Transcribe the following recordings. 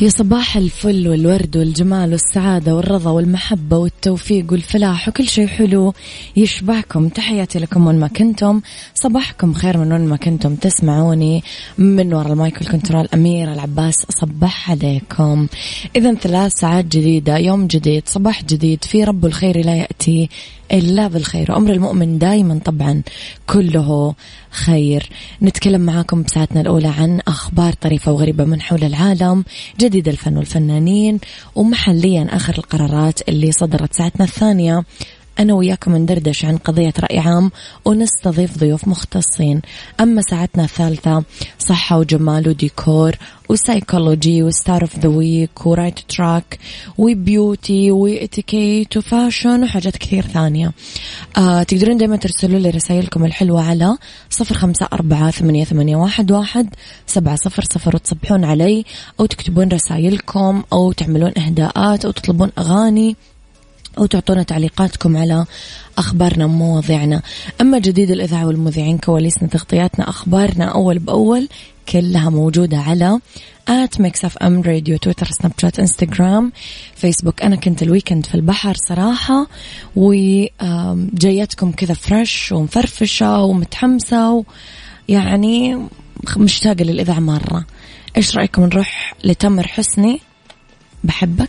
يا صباح الفل والورد والجمال والسعادة والرضا والمحبة والتوفيق والفلاح وكل شيء حلو يشبعكم. تحياتي لكم وين ما كنتم. صباحكم خير من وين ما كنتم. تسمعوني من وراء ال mic وال control أميرة العباس. صبح عليكم. إذا ثلاث ساعات جديدة يوم جديد صباح جديد. في رب الخير لا يأتي إلا بالخير. وأمر المؤمن دائما طبعا كله خير. نتكلم معاكم بساعتنا الأولى عن أخبار طريفة وغريبة من حول العالم جديد الفن والفنانين ومحليا آخر القرارات اللي صدرت ساعتنا الثانية. أنا وياكم ندردش عن قضية رأي عام ونستضيف ضيوف مختصين. أما ساعتنا الثالثة صحة وجمال وديكور وسايكولوجي وستار أوف ذا ويك ورايت تراك وبيوتي وإتيكيت وفاشن وحاجات كثير ثانية. آه تقدرون دايما ترسلوا لي رسائلكم الحلوة على صفر خمسة أربعة ثمانية, ثمانية واحد, واحد سبعة صفر صفر وتصبحون علي أو تكتبون رسائلكم أو تعملون إهداءات أو تطلبون أغاني. أو تعطونا تعليقاتكم على أخبارنا ومواضيعنا. أما جديد الإذاعة والمذيعين كواليسنا تغطياتنا أخبارنا أول بأول كلها موجودة على at Mix FM Radio Twitter Snapchat Instagram فيسبوك. أنا كنت ال weekend في البحر صراحة وجايتكم كذا fresh ومفرفشة ومتحمسة يعني مشتاقة للإذاعة مرة. إيش رأيكم نروح لتمر حسني؟ بحبك.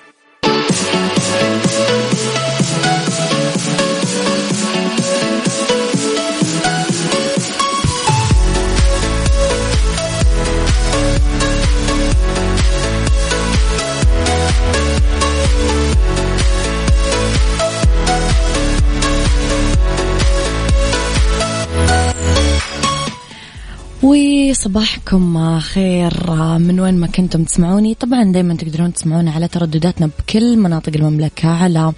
وصباحكم خير. من وين ما كنتم تسمعوني؟ طبعا دايما تقدرون تسمعونا على تردداتنا بكل مناطق المملكة على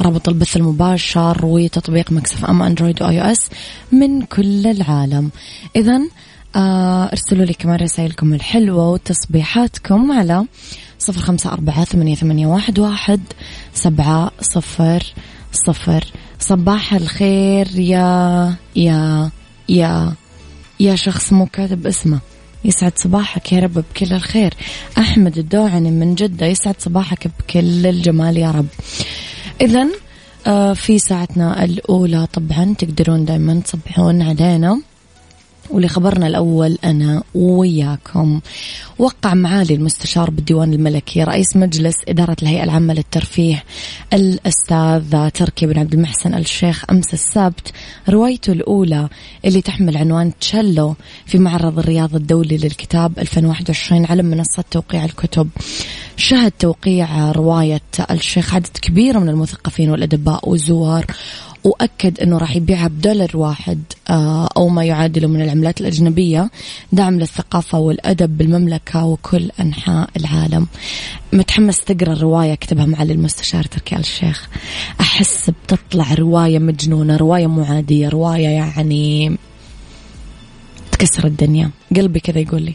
رابط البث المباشر وتطبيق Mix FM Android و iOS من كل العالم. إذا آه، ارسلوا لي كمان رسائلكم الحلوة وتصبيحاتكم على صفر خمسة أربعة ثمانية, ثمانية واحد, واحد سبعة صفر صفر. صباح الخير يا يا يا يا شخص مو كاتب اسمه يسعد صباحك يا رب بكل الخير. أحمد الدوعني من جدة يسعد صباحك بكل الجمال يا رب. إذا آه، في ساعتنا الأولى طبعا تقدرون دائما تصبحون علينا. ولخبرنا الأول أنا وياكم. وقع معالي المستشار بالديوان الملكي رئيس مجلس إدارة الهيئة العامة للترفيه الأستاذ تركي بن عبد المحسن الشيخ أمس السبت روايته الأولى اللي تحمل عنوان تشلو في معرض الرياض الدولي للكتاب 2021 على منصة توقيع الكتب. شهد توقيع رواية الشيخ عدد كبير من المثقفين والأدباء والزوار وأكد أنه راح يبيعها بدولار واحد آه، أو ما يعادله من العملات الأجنبية دعم للثقافة والأدب بالمملكة وكل أنحاء العالم. متحمس تقرأ الرواية كتبها معالي المستشار تركي آل الشيخ. أحس بتطلع رواية مجنونة رواية مو عادية رواية يعني تكسر الدنيا. قلبي كذا يقول لي.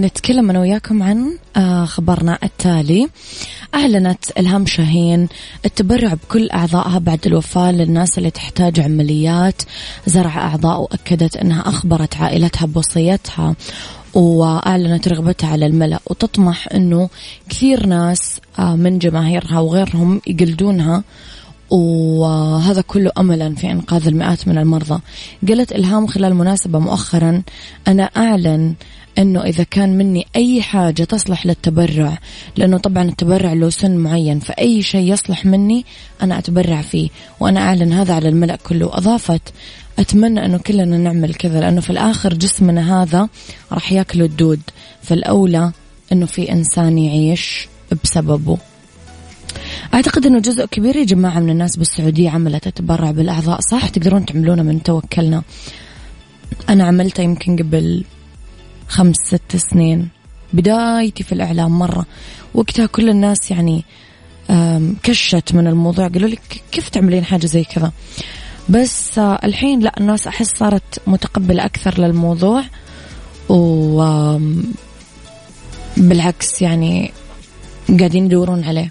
نتكلم أنا وياكم عن آه، خبرنا التالي. أعلنت إلهام شاهين التبرع بكل أعضائها بعد الوفاة للناس اللي تحتاج عمليات. زرع أعضاء وأكدت أنها أخبرت عائلتها بوصيتها وأعلنت رغبتها على الملأ. وتطمح أنه كثير ناس آه، من جماهيرها وغيرهم يقلدونها. وهذا كله أملا في إنقاذ المئات من المرضى. قالت إلهام خلال مناسبة مؤخرا أنا أعلن إنه إذا كان مني أي حاجة تصلح للتبرع لأنه طبعا التبرع له سن معين فأي شيء يصلح مني أنا أتبرع فيه وأنا أعلن هذا على الملأ كله. وأضافت أتمنى إنه كلنا نعمل كذا لأنه في الآخر جسمنا هذا راح ياكله الدود. فالأولى إنه في إنسان يعيش بسببه. أعتقد أنه جزء كبير يا جماعة من الناس بالسعودية عملت تتبرع بالأعضاء صح؟ تقدرون تعملونه من توكلنا. أنا عملته يمكن قبل خمس ست سنين. بدايتي في الإعلام مرة. وقتها كل الناس يعني كشت من الموضوع. قالوا لي كيف تعملين حاجة زي كذا؟ بس آه، الحين لا الناس أحس صارت متقبلة أكثر للموضوع. و بالعكس يعني قاعدين يدورون عليه.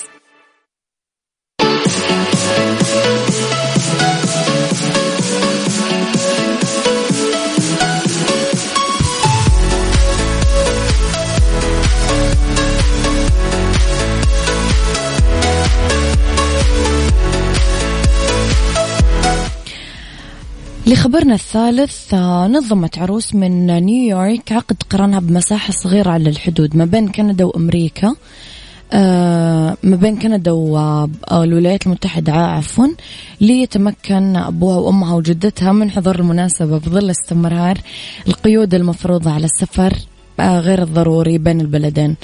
لخبرنا الثالث آه، نظمت عروس من نيويورك عقد قرانها بمساحة صغيرة على الحدود ما بين كندا وأمريكا. آه، ما بين كندا والولايات المتحدة عفوا ليتمكن أبوها وأمها وجدتها من حضور المناسبة بظل استمرار القيود المفروضة على السفر. غير الضروري بين البلدين.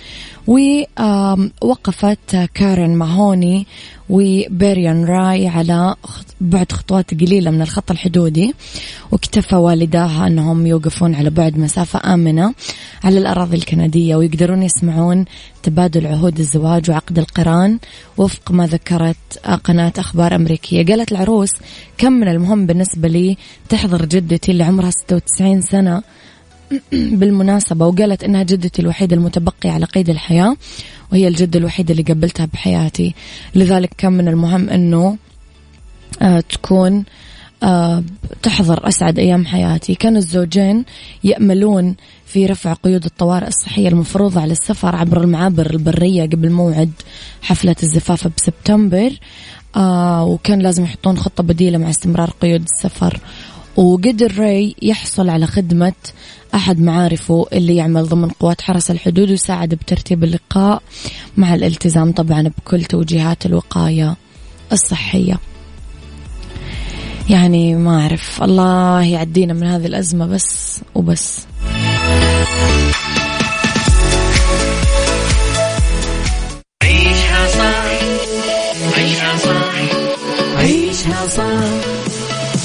ووقفت كارين ماهوني وبيريان راي على بعد خطوات قليلة من الخط الحدودي واكتفى والداها أنهم يوقفون على بعد مسافة آمنة على الأراضي الكندية ويقدرون يسمعون تبادل عهود الزواج وعقد القران وفق ما ذكرت قناة أخبار أمريكية. قالت العروس كم من المهم بالنسبة لي تحضر جدتي اللي عمرها 96 سنة بالمناسبة وقالت إنها جدتي الوحيدة المتبقية على قيد الحياة وهي الجدة الوحيدة اللي قبلتها بحياتي. لذلك كان من المهم أنه آه تكون آه تحضر أسعد أيام حياتي. كان الزوجين يأملون في رفع قيود الطوارئ الصحية المفروضة على السفر عبر المعابر البرية قبل موعد حفلة الزفاف بسبتمبر. آه وكان لازم يحطون خطة بديلة مع استمرار قيود السفر. وقدر راي يحصل على خدمة أحد معارفه اللي يعمل ضمن قوات حرس الحدود ويساعد بترتيب اللقاء مع الالتزام طبعا بكل توجيهات الوقاية الصحية. يعني ما أعرف الله يعدينا من هذه الأزمة بس وبس. عيشها صح عيشها صح عيشها صح.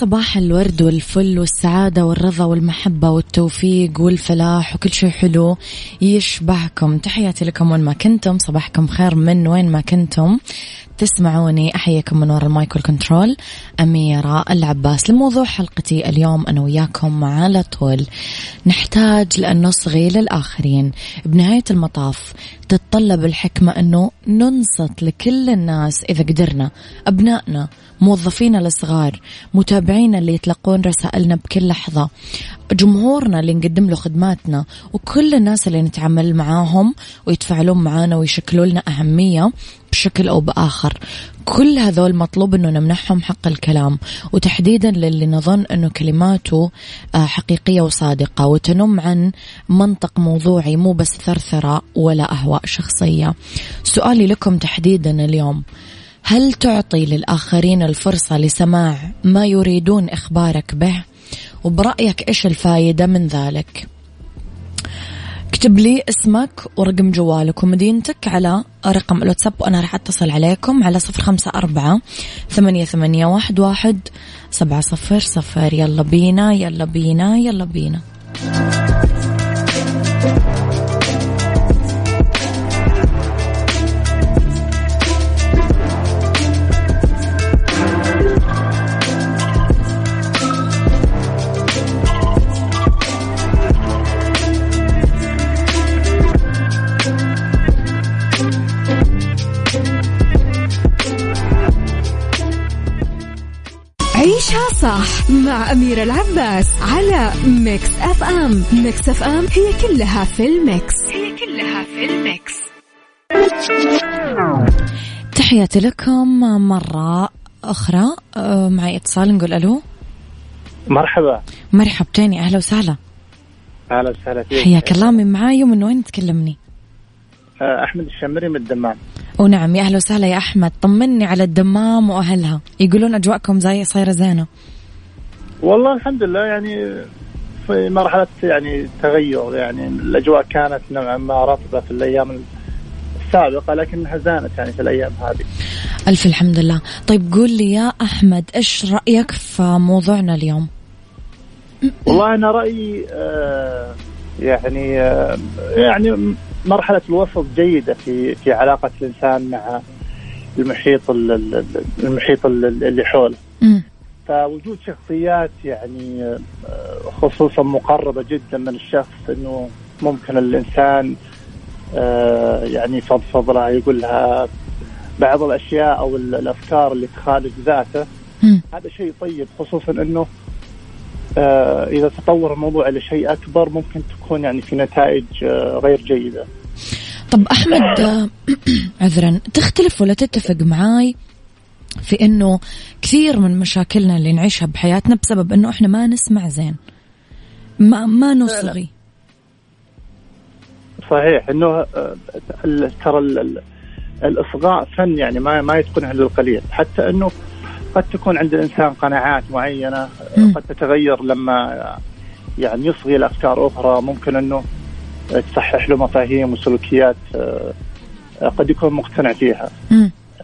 صباح الورد والفل والسعادة والرضا والمحبة والتوفيق والفلاح وكل شيء حلو يشبهكم. تحياتي لكم وين ما كنتم صباحكم خير من وين ما كنتم. تسمعوني أحييكم من وراء ال mic وال control. أميرة العباس لموضوع حلقتي اليوم أنا وياكم على طول. نحتاج لأن نصغي للآخرين. بنهاية المطاف تتطلب الحكمة أنه ننصت لكل الناس إذا قدرنا أبنائنا موظفينا الصغار متابعينا اللي يتلقون رسائلنا بكل لحظة. جمهورنا اللي نقدم له خدماتنا وكل الناس اللي نتعامل معاهم ويتفاعلون معانا ويشكلوا لنا أهمية بشكل أو بآخر. كل هذول مطلوب أنه نمنحهم حق الكلام وتحديدا للي نظن أنه كلماته آه، حقيقية وصادقة وتنم عن منطق موضوعي مو بس ثرثرة ولا أهواء شخصية. سؤالي لكم تحديدا اليوم هل تعطي للآخرين الفرصة لسماع ما يريدون إخبارك به؟ وبرأيك إيش الفائدة من ذلك؟ اكتب لي اسمك ورقم جوالك ومدينتك على رقم الواتساب وأنا راح أتصل عليكم على صفر خمسة أربعة ثمانية, ثمانية واحد, واحد سبعة صفر صفر يلا بينا يلا بينا يلا بينا صح مع أميرة العباس على Mix FM. Mix FM هي كلها في ال mix. هي كلها في ال mix. تحياتي لكم مرة أخرى أه، معي اتصال نقول ألو. مرحبا. مرحبتين أهلا وسهلا. أهلا وسهلا فيك. حياك الله من معاي ومن وين تكلمني؟ أه، أحمد الشمري من الدمام. ونعم يا أهلا وسهلا يا أحمد. طمني على الدمام وأهلها. يقولون أجواءكم زي صايرة زينة. والله الحمد لله يعني في مرحلة يعني تغير يعني الأجواء كانت نوعا ما رطبة في الأيام السابقة لكنها زانت يعني في الأيام هذه. ألف الحمد لله. طيب قول لي يا أحمد إيش رأيك في موضوعنا اليوم؟ والله أنا رأيي آه يعني آه يعني مرحلة الوسط جيدة في في علاقة الإنسان مع المحيط المحيط اللي حوله. فوجود شخصيات يعني آه، خصوصا مقربة جدا من الشخص إنه ممكن الإنسان آه، يعني يفضفض لها يقول لها بعض الأشياء أو الأفكار اللي تخالف ذاته. هذا شيء طيب خصوصا إنه إذا تطور الموضوع إلى شيء أكبر ممكن تكون يعني في نتائج غير جيدة. طب أحمد عذرا تختلف ولا تتفق معاي في إنه كثير من مشاكلنا اللي نعيشها بحياتنا بسبب إنه إحنا ما نسمع زين؟ ما ما نصغي. صحيح إنه آه، ترى الإصغاء فن يعني ما ما يتقنه الا القليل حتى إنه قد تكون عند الإنسان قناعات معينة قد تتغير لما يعني يصغي لأفكار أخرى. ممكن أنه تصحح له مفاهيم وسلوكيات آه، قد يكون مقتنع فيها.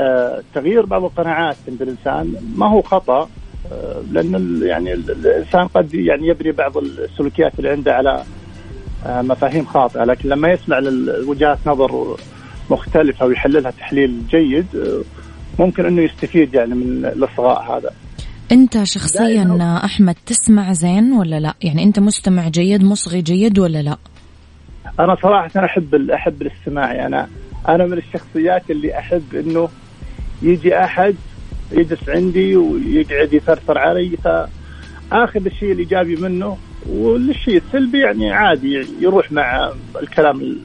آه، تغيير بعض القناعات عند الإنسان ما هو خطأ آه، لأن يعني الإنسان قد يعني يبني بعض السلوكيات اللي عنده على مفاهيم خاطئة. لكن لما يسمع لوجهات نظر مختلفة ويحللها تحليل جيد ممكن إنه يستفيد يعني من الإصغاء هذا. أنت شخصيا أحمد تسمع زين ولا لا؟ يعني أنت مستمع جيد مصغي جيد ولا لا؟ أنا صراحة أحب أحب الاستماع يعني أنا أنا من الشخصيات اللي أحب إنه يجي أحد يجلس عندي ويقعد يثرثر علي فاخذ الشيء الايجابي منه والشيء السلبي يعني عادي يروح مع الكلام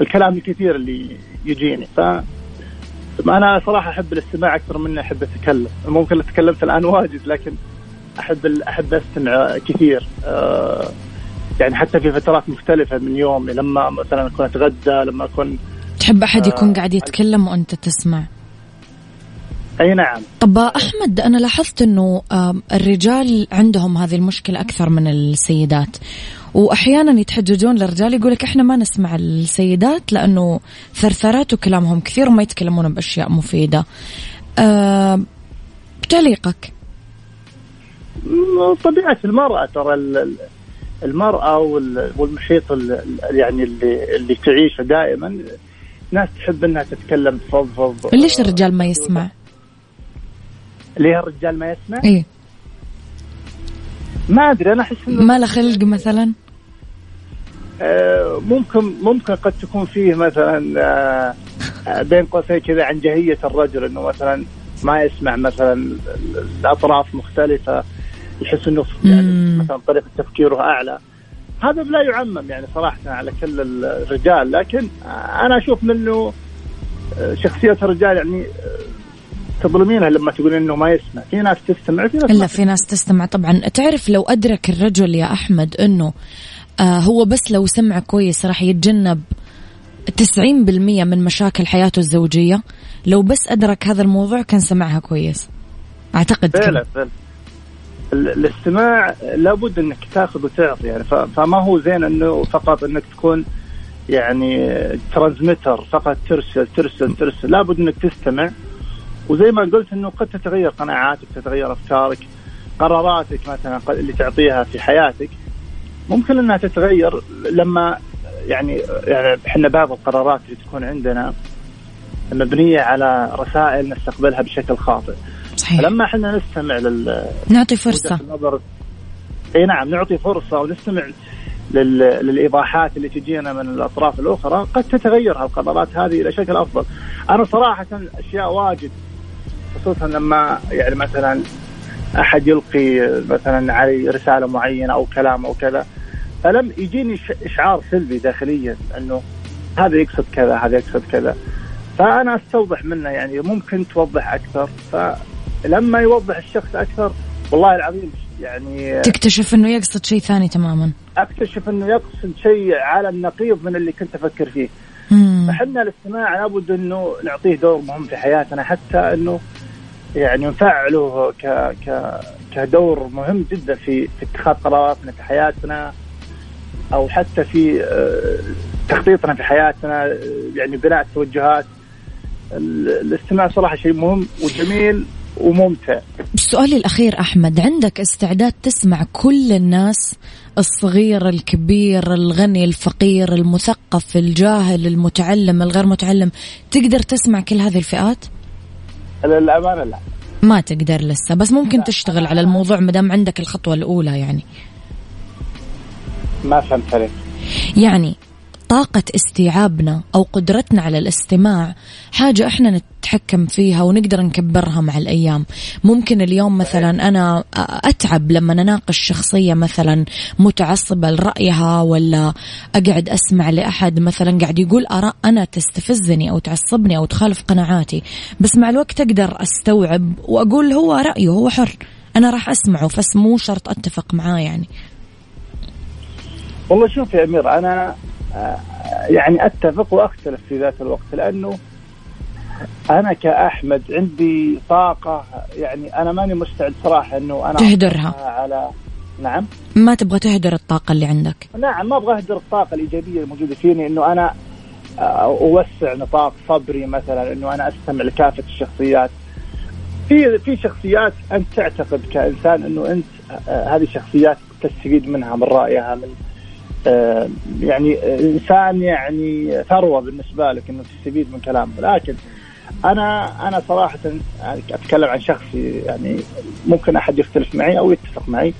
الكلام الكثير اللي يجيني ف أنا صراحة أحب الاستماع أكثر من أحب أتكلم. ممكن تكلمت الآن واجد لكن أحب أحب أستمع كثير. أه يعني حتى في فترات مختلفة من يومي لما مثلا أكون أتغدى لما أكون تحب أحد يكون أه قاعد يتكلم وأنت تسمع؟ أي نعم. طب أحمد أنا لاحظت إنه الرجال عندهم هذه المشكلة أكثر من السيدات. وأحيانا يتحججون للرجال يقول لك إحنا ما نسمع السيدات لأنه ثرثرات وكلامهم كثير وما يتكلمون بأشياء مفيدة. أه تعليقك طبيعة المرأة ترى المرأة والمحيط يعني اللي اللي تعيشه دائما ناس تحب إنها تتكلم تفضفض ليش الرجال ما يسمع؟ ليه الرجال ما يسمع؟ إيه ما أدري أنا أحس ما له خلق مثلا ممكن ممكن قد تكون فيه مثلا آه, آه، بين قوسين كذا عن جهية الرجل إنه مثلا ما يسمع مثلا الأطراف مختلفة يحس إنه يعني مثلا طريقة تفكيره أعلى. هذا لا يعمم يعني صراحة على كل الرجال لكن أنا أشوف منه آه، شخصية الرجال يعني تظلمينها لما تقول إنه ما يسمع. في ناس تستمع في ناس لا في ناس تستمع طبعا. تعرف لو أدرك الرجل يا أحمد إنه آه هو بس لو سمع كويس راح يتجنب 90% من مشاكل حياته الزوجية. لو بس أدرك هذا الموضوع كان سمعها كويس. أعتقد فعلا فعلا. الاستماع لابد إنك تاخذ وتعطي يعني فما هو زين إنه فقط إنك تكون يعني ترانزميتر فقط ترسل ترسل ترسل. لابد إنك تستمع. وزي ما قلت إنه قد تتغير قناعاتك تتغير أفكارك قراراتك مثلا اللي تعطيها في حياتك. ممكن انها تتغير لما يعني يعني إحنا بعض القرارات اللي تكون عندنا مبنية على رسائل نستقبلها بشكل خاطئ. صحيح. لما إحنا نستمع لل نعطي فرصة. إي نعم نعطي فرصة ونستمع لل... للإيضاحات اللي تجينا من الأطراف الأخرى قد تتغير هالقرارات هذه إلى شكل أفضل. أنا صراحة أشياء واجد خصوصا لما يعني مثلا أحد يلقي مثلا علي رسالة معينة أو كلام أو كذا فلم يجيني إشعار سلبي داخليا إنه هذا يقصد كذا هذا يقصد كذا. فأنا أستوضح منه يعني ممكن توضح أكثر. فلما يوضح الشخص أكثر والله العظيم يعني تكتشف إنه يقصد شيء ثاني تماما. أكتشف إنه يقصد شيء على النقيض من اللي كنت أفكر فيه. فحنا الاستماع لابد إنه نعطيه دور مهم في حياتنا حتى إنه يعني نفعله ك ك كدور مهم جدا في في اتخاذ قراراتنا في حياتنا أو حتى في آه، تخطيطنا في حياتنا آه، يعني بناء التوجهات الاستماع صراحة شيء مهم وجميل وممتع سؤالي الأخير أحمد عندك استعداد تسمع كل الناس الصغير الكبير الغني الفقير المثقف الجاهل المتعلم الغير متعلم تقدر تسمع كل هذه الفئات؟ للأمانة لا. ما تقدر لسه بس ممكن لا. تشتغل على الموضوع ما دام عندك الخطوة الأولى يعني. ما فهمت عليك. يعني طاقة استيعابنا أو قدرتنا على الاستماع حاجة إحنا نتحكم فيها ونقدر نكبرها مع الأيام. ممكن اليوم مثلا أنا أتعب لما أناقش شخصية مثلا متعصبة لرأيها ولا أقعد أسمع لأحد مثلا قاعد يقول آراء أنا تستفزني أو تعصبني أو تخالف قناعاتي. بس مع الوقت أقدر أستوعب وأقول هو رأيه هو حر. أنا راح أسمعه بس مو شرط أتفق معاه يعني. والله شوف يا أمير أنا آه، يعني أتفق وأختلف في ذات الوقت لأنه أنا كأحمد عندي طاقة يعني أنا ماني مستعد صراحة إنه أنا تهدرها. على نعم. ما تبغى تهدر الطاقة اللي عندك؟ نعم ما أبغى أهدر الطاقة الإيجابية الموجودة فيني إنه أنا آه، أوسع نطاق صبري مثلا إنه أنا أستمع لكافة الشخصيات. في في شخصيات أنت تعتقد كإنسان إنه أنت آه، هذه شخصيات تستفيد منها من رأيها من يعني إنسان يعني ثروة بالنسبة لك إنه تستفيد من كلامه. لكن أنا أنا صراحة أتكلم عن شخصي يعني ممكن أحد يختلف معي أو يتفق معي.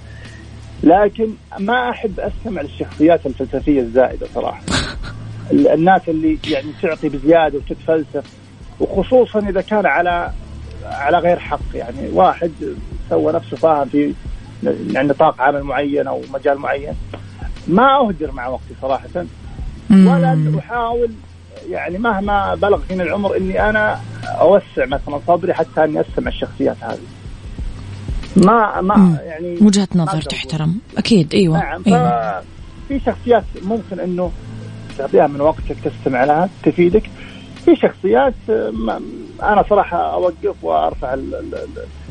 لكن ما أحب أستمع للشخصيات الفلسفية الزائدة صراحة. الناس اللي يعني تعطي بزيادة وتتفلسف وخصوصا إذا كان على على غير حق. يعني واحد سوى نفسه فاهم في يعني نطاق عمل معين أو مجال معين. ما اهدر مع وقتي صراحة. ولا أحاول يعني مهما بلغ فيني العمر إني أنا أوسع مثلا صبري حتى أني أستمع الشخصيات هذه. ما ما. يعني وجهة نظر تحترم. أكيد أيوه نعم أيوة. في شخصيات ممكن إنه تعطيها من وقتك تستمع لها تفيدك. في شخصيات أنا صراحة أوقف وأرفع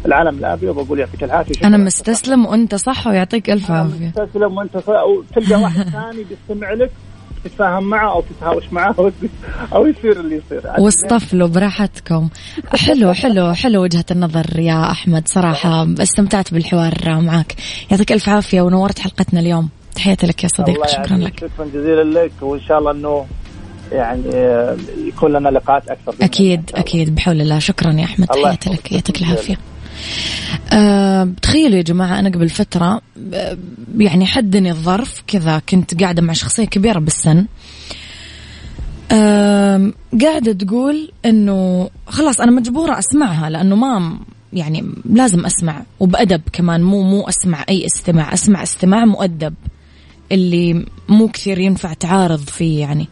العلم الابيض واقول يعطيك العافيه أنا مستسلم وأنت صح ويعطيك ألف عافية. مستسلم وأنت صح. وتلقى واحد ثاني بيستمع لك تتفاهم معه أو تتهاوش معه أو يصير اللي يصير. واصطفلوا براحتكم. حلو حلو حلو وجهة النظر يا أحمد. صراحة استمتعت بالحوار معك. يعطيك ألف عافية ونورت حلقتنا اليوم. تحياتي لك يا صديقي شكرا لك. شكرا جزيلا لك. وإن شاء الله إنه يعني يكون لنا لقاءات أكثر أكيد أكيد. بحول الله. شكرا يا أحمد. تحياتي لك. يعطيك العافية. أه تخيلوا يا جماعة أنا قبل فترة أه يعني حدني الظرف كذا كنت قاعدة مع شخصية كبيرة بالسن. أه قاعدة تقول إنه خلاص أنا مجبورة أسمعها لأنه ما يعني لازم أسمع وبأدب كمان مو مو أسمع أي استماع أسمع استماع مؤدب اللي مو كثير ينفع تعارض فيه يعني.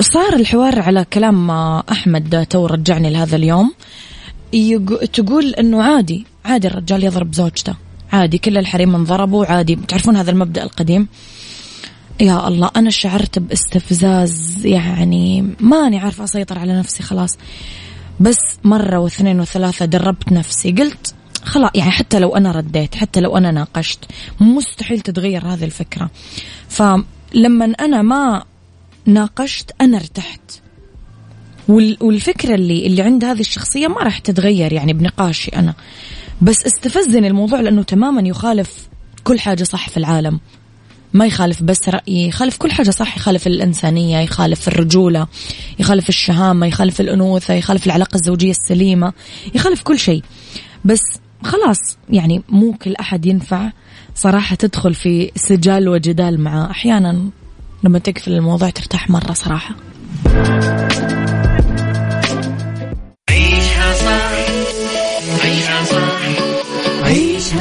صار الحوار على كلام أحمد تو رجعني لهذا اليوم. تقول إنه عادي عادي الرجال يضرب زوجته. عادي كل الحريم انضربوا عادي تعرفون هذا المبدأ القديم؟ يا الله أنا شعرت باستفزاز يعني ماني عارفة أسيطر على نفسي خلاص. بس مرة واثنين وثلاثة دربت نفسي. قلت خلاص يعني حتى لو أنا رديت حتى لو أنا ناقشت مستحيل تتغير هذه الفكرة. فلما أنا ما ناقشت أنا ارتحت. والفكرة اللي اللي عند هذه الشخصية ما راح تتغير يعني بنقاشي أنا. بس استفزني الموضوع لأنه تماما يخالف كل حاجة صح في العالم. ما يخالف بس رأيي يخالف كل حاجة صح يخالف الإنسانية يخالف الرجولة يخالف الشهامة يخالف الأنوثة يخالف العلاقة الزوجية السليمة يخالف كل شيء. بس خلاص يعني مو كل أحد ينفع صراحة تدخل في سجال وجدال معه. أحيانا لما تقفل الموضوع ترتاح مرة صراحة.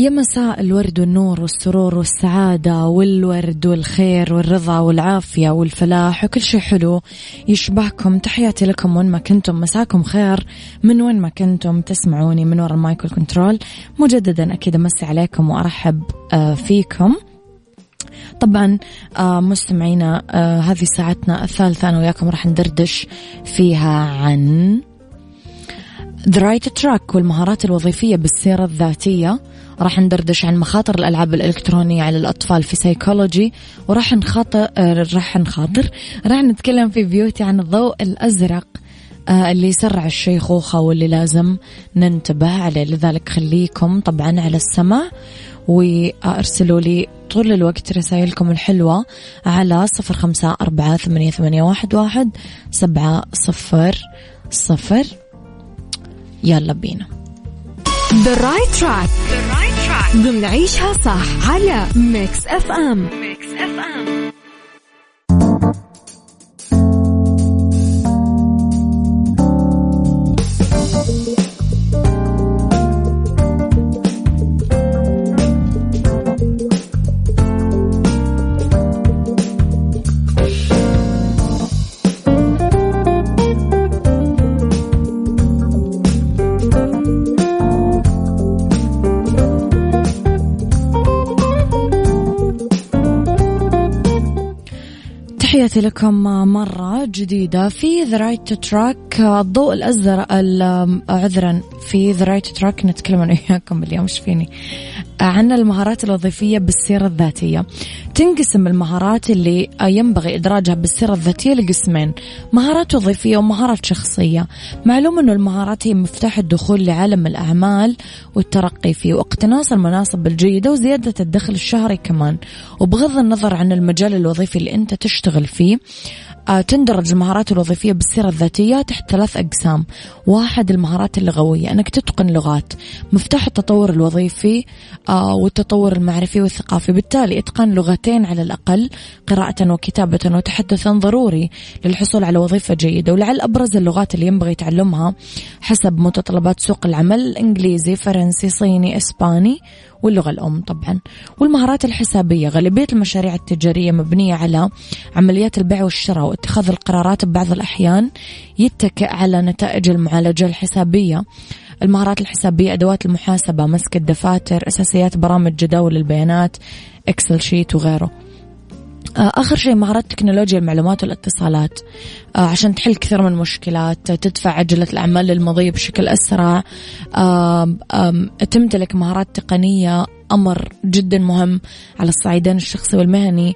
يا مساء الورد والنور والسرور والسعادة والورد والخير والرضا والعافية والفلاح وكل شيء حلو يشبهكم. تحياتي لكم وين ما كنتم. مساكم خير من وين ما كنتم. تسمعوني من وراء ال mic وال control مجددا أكيد أمسي عليكم وأرحب آه، فيكم. طبعا آه، مستمعينا آه، هذه ساعتنا الثالثة أنا وياكم راح ندردش فيها عن The Right Track والمهارات الوظيفية بالسيرة الذاتية. راح ندردش عن مخاطر الألعاب الإلكترونية على الأطفال في سيكولوجي وراح نخاطر راح نخاطر راح نتكلم في بيوتي عن الضوء الأزرق آه، اللي يسرع الشيخوخة واللي لازم ننتبه عليه. لذلك خليكم طبعا على السمع وأرسلوا لي طول الوقت رسائلكم الحلوة على صفر خمسة أربعة ثمانية, ثمانية واحد, واحد سبعة صفر صفر. يلا بينا. The right track. The right track. ضمن عيشها صح على ميكس اف ام ميكس اف ام تحياتي لكم مرة جديدة في The Right Track الضوء الأزرق عذرا في The Right Track نتكلم أنا وياكم اليوم إيش فيني؟ عن المهارات الوظيفية بالسيرة الذاتية. تنقسم المهارات اللي ينبغي إدراجها بالسيرة الذاتية لقسمين مهارات وظيفية ومهارات شخصية. معلوم أنه المهارات هي مفتاح الدخول لعالم الأعمال والترقي فيه واقتناص المناصب الجيدة وزيادة الدخل الشهري كمان. وبغض النظر عن المجال الوظيفي اللي أنت تشتغل فيه تندرج المهارات الوظيفية بالسيرة الذاتية تحت ثلاث أقسام. واحد المهارات اللغوية أنك تتقن لغات مفتاح التطور الوظيفي آه، والتطور المعرفي والثقافي. بالتالي إتقان لغتين على الأقل قراءة وكتابة وتحدثا ضروري للحصول على وظيفة جيدة. ولعل أبرز اللغات اللي ينبغي تعلمها حسب متطلبات سوق العمل إنجليزي فرنسي صيني إسباني. واللغة الأم طبعا. والمهارات الحسابية غالبية المشاريع التجارية مبنية على عمليات البيع والشراء واتخاذ القرارات ببعض الأحيان يتكئ على نتائج المعالجة الحسابية. المهارات الحسابية أدوات المحاسبة مسك الدفاتر أساسيات برامج جداول البيانات إكسل شيت وغيره. آخر شيء مهارات تكنولوجيا المعلومات والاتصالات. آه، عشان تحل كثير من المشكلات تدفع عجلة الأعمال للمضي بشكل أسرع. تمتلك مهارات تقنية أمر جدا مهم على الصعيدين الشخصي والمهني.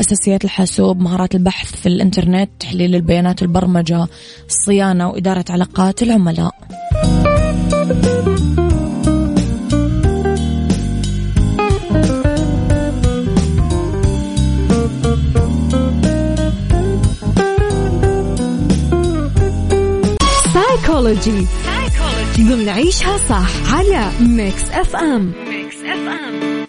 أساسيات الحاسوب مهارات البحث في الإنترنت تحليل البيانات البرمجة الصيانة وإدارة علاقات العملاء. سايكولوجي ضمن عيشها صح على ميكس اف ام ميكس اف ام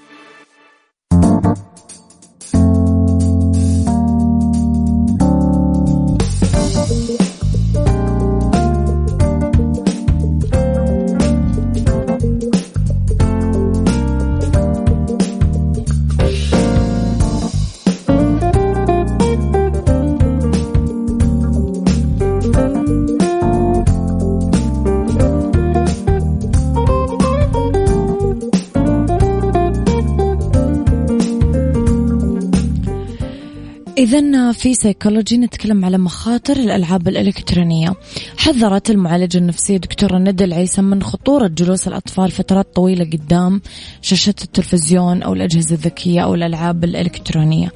إذا في سيكولوجي نتكلم على مخاطر الألعاب الإلكترونية. حذرت المعالجة النفسية دكتورة ندى العيسى من خطورة جلوس الأطفال فترات طويلة قدام شاشة التلفزيون أو الأجهزة الذكية أو الألعاب الإلكترونية.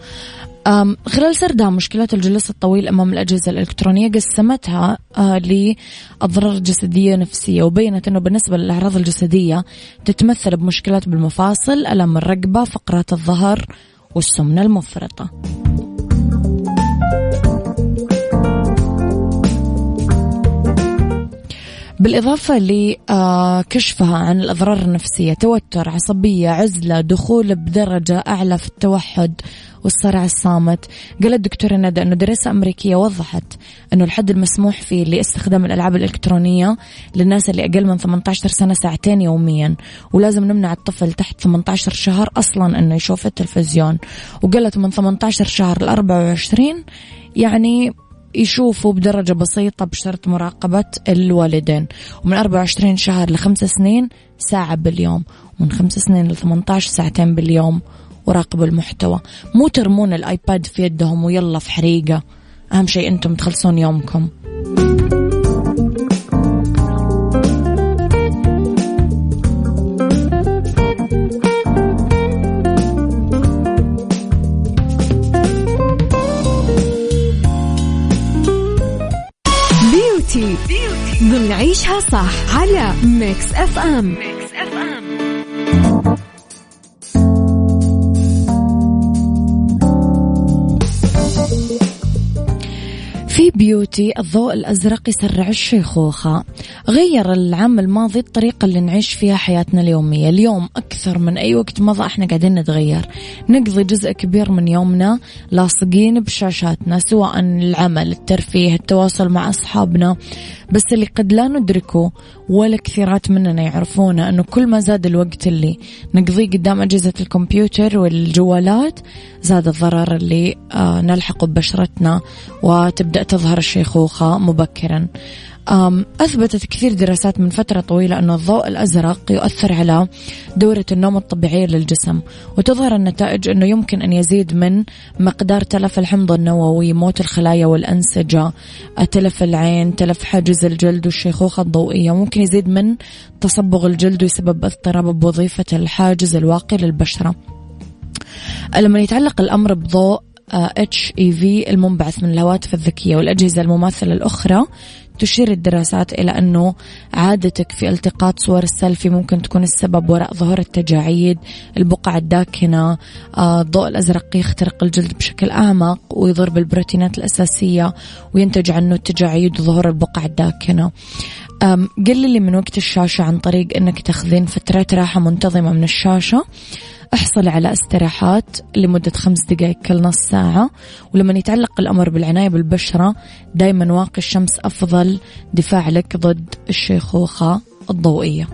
خلال سردها مشكلات الجلوس الطويل أمام الأجهزة الإلكترونية قسمتها آه، لأضرار جسدية نفسية وبينت أنه بالنسبة للأعراض الجسدية تتمثل بمشكلات بالمفاصل ألم الرقبة فقرات الظهر والسمنة المفرطة. Thank you. بالإضافة لكشفها عن الأضرار النفسية توتر عصبية عزلة دخول بدرجة أعلى في التوحد والصرع الصامت. قالت الدكتورة ندى أنه دراسة أمريكية وضحت أنه الحد المسموح فيه لاستخدام الألعاب الإلكترونية للناس اللي أقل من 18 سنة ساعتين يوميا ولازم نمنع الطفل تحت 18 شهر أصلا أنه يشوف التلفزيون. وقالت من 18 شهر ل 24 يعني يشوفوا بدرجة بسيطة بشرط مراقبة الوالدين. ومن 24 شهر لخمس سنين ساعة باليوم ومن خمس سنين ل 18 ساعتين باليوم وراقبوا المحتوى. مو ترمون الآيباد في يدهم ويلا في حريقة. أهم شيء أنتم تخلصون يومكم. ضمن عيشها صح على Mix FM Mix beauty الضوء الأزرق يسرع الشيخوخة غير العام الماضي الطريقة اللي نعيش فيها حياتنا اليومية. اليوم أكثر من أي وقت مضى إحنا قاعدين نتغير. نقضي جزء كبير من يومنا لاصقين بشاشاتنا سواء العمل الترفيه التواصل مع أصحابنا. بس اللي قد لا ندركه ولا كثيرات مننا يعرفونه أنه كل ما زاد الوقت اللي نقضيه قدام أجهزة الكمبيوتر والجوالات زاد الضرر اللي آه نلحقه ببشرتنا وتبدأ تظهر الشيخوخة مبكرا. أثبتت كثير دراسات من فترة طويلة أن الضوء الأزرق يؤثر على دورة النوم الطبيعية للجسم وتظهر النتائج أنه يمكن أن يزيد من مقدار تلف الحمض النووي موت الخلايا والأنسجة تلف العين تلف حاجز الجلد والشيخوخة الضوئية. ممكن يزيد من تصبغ الجلد ويسبب اضطراب بوظيفة الحاجز الواقي للبشرة. لما يتعلق الأمر بضوء HEV المنبعث من الهواتف الذكية والأجهزة المماثلة الأخرى. تشير الدراسات إلى أنه عادتك في التقاط صور السيلفي ممكن تكون السبب وراء ظهور التجاعيد البقع الداكنة آه، الضوء الأزرق يخترق الجلد بشكل أعمق ويضر بالبروتينات الأساسية وينتج عنه التجاعيد وظهور البقع الداكنة. قللي من وقت الشاشة عن طريق أنك تاخذين فترات راحة منتظمة من الشاشة. احصلي على استراحات لمدة خمس دقائق كل نص ساعة. ولما يتعلق الأمر بالعناية بالبشرة دايما واقي الشمس أفضل دفاع لك ضد الشيخوخة الضوئية.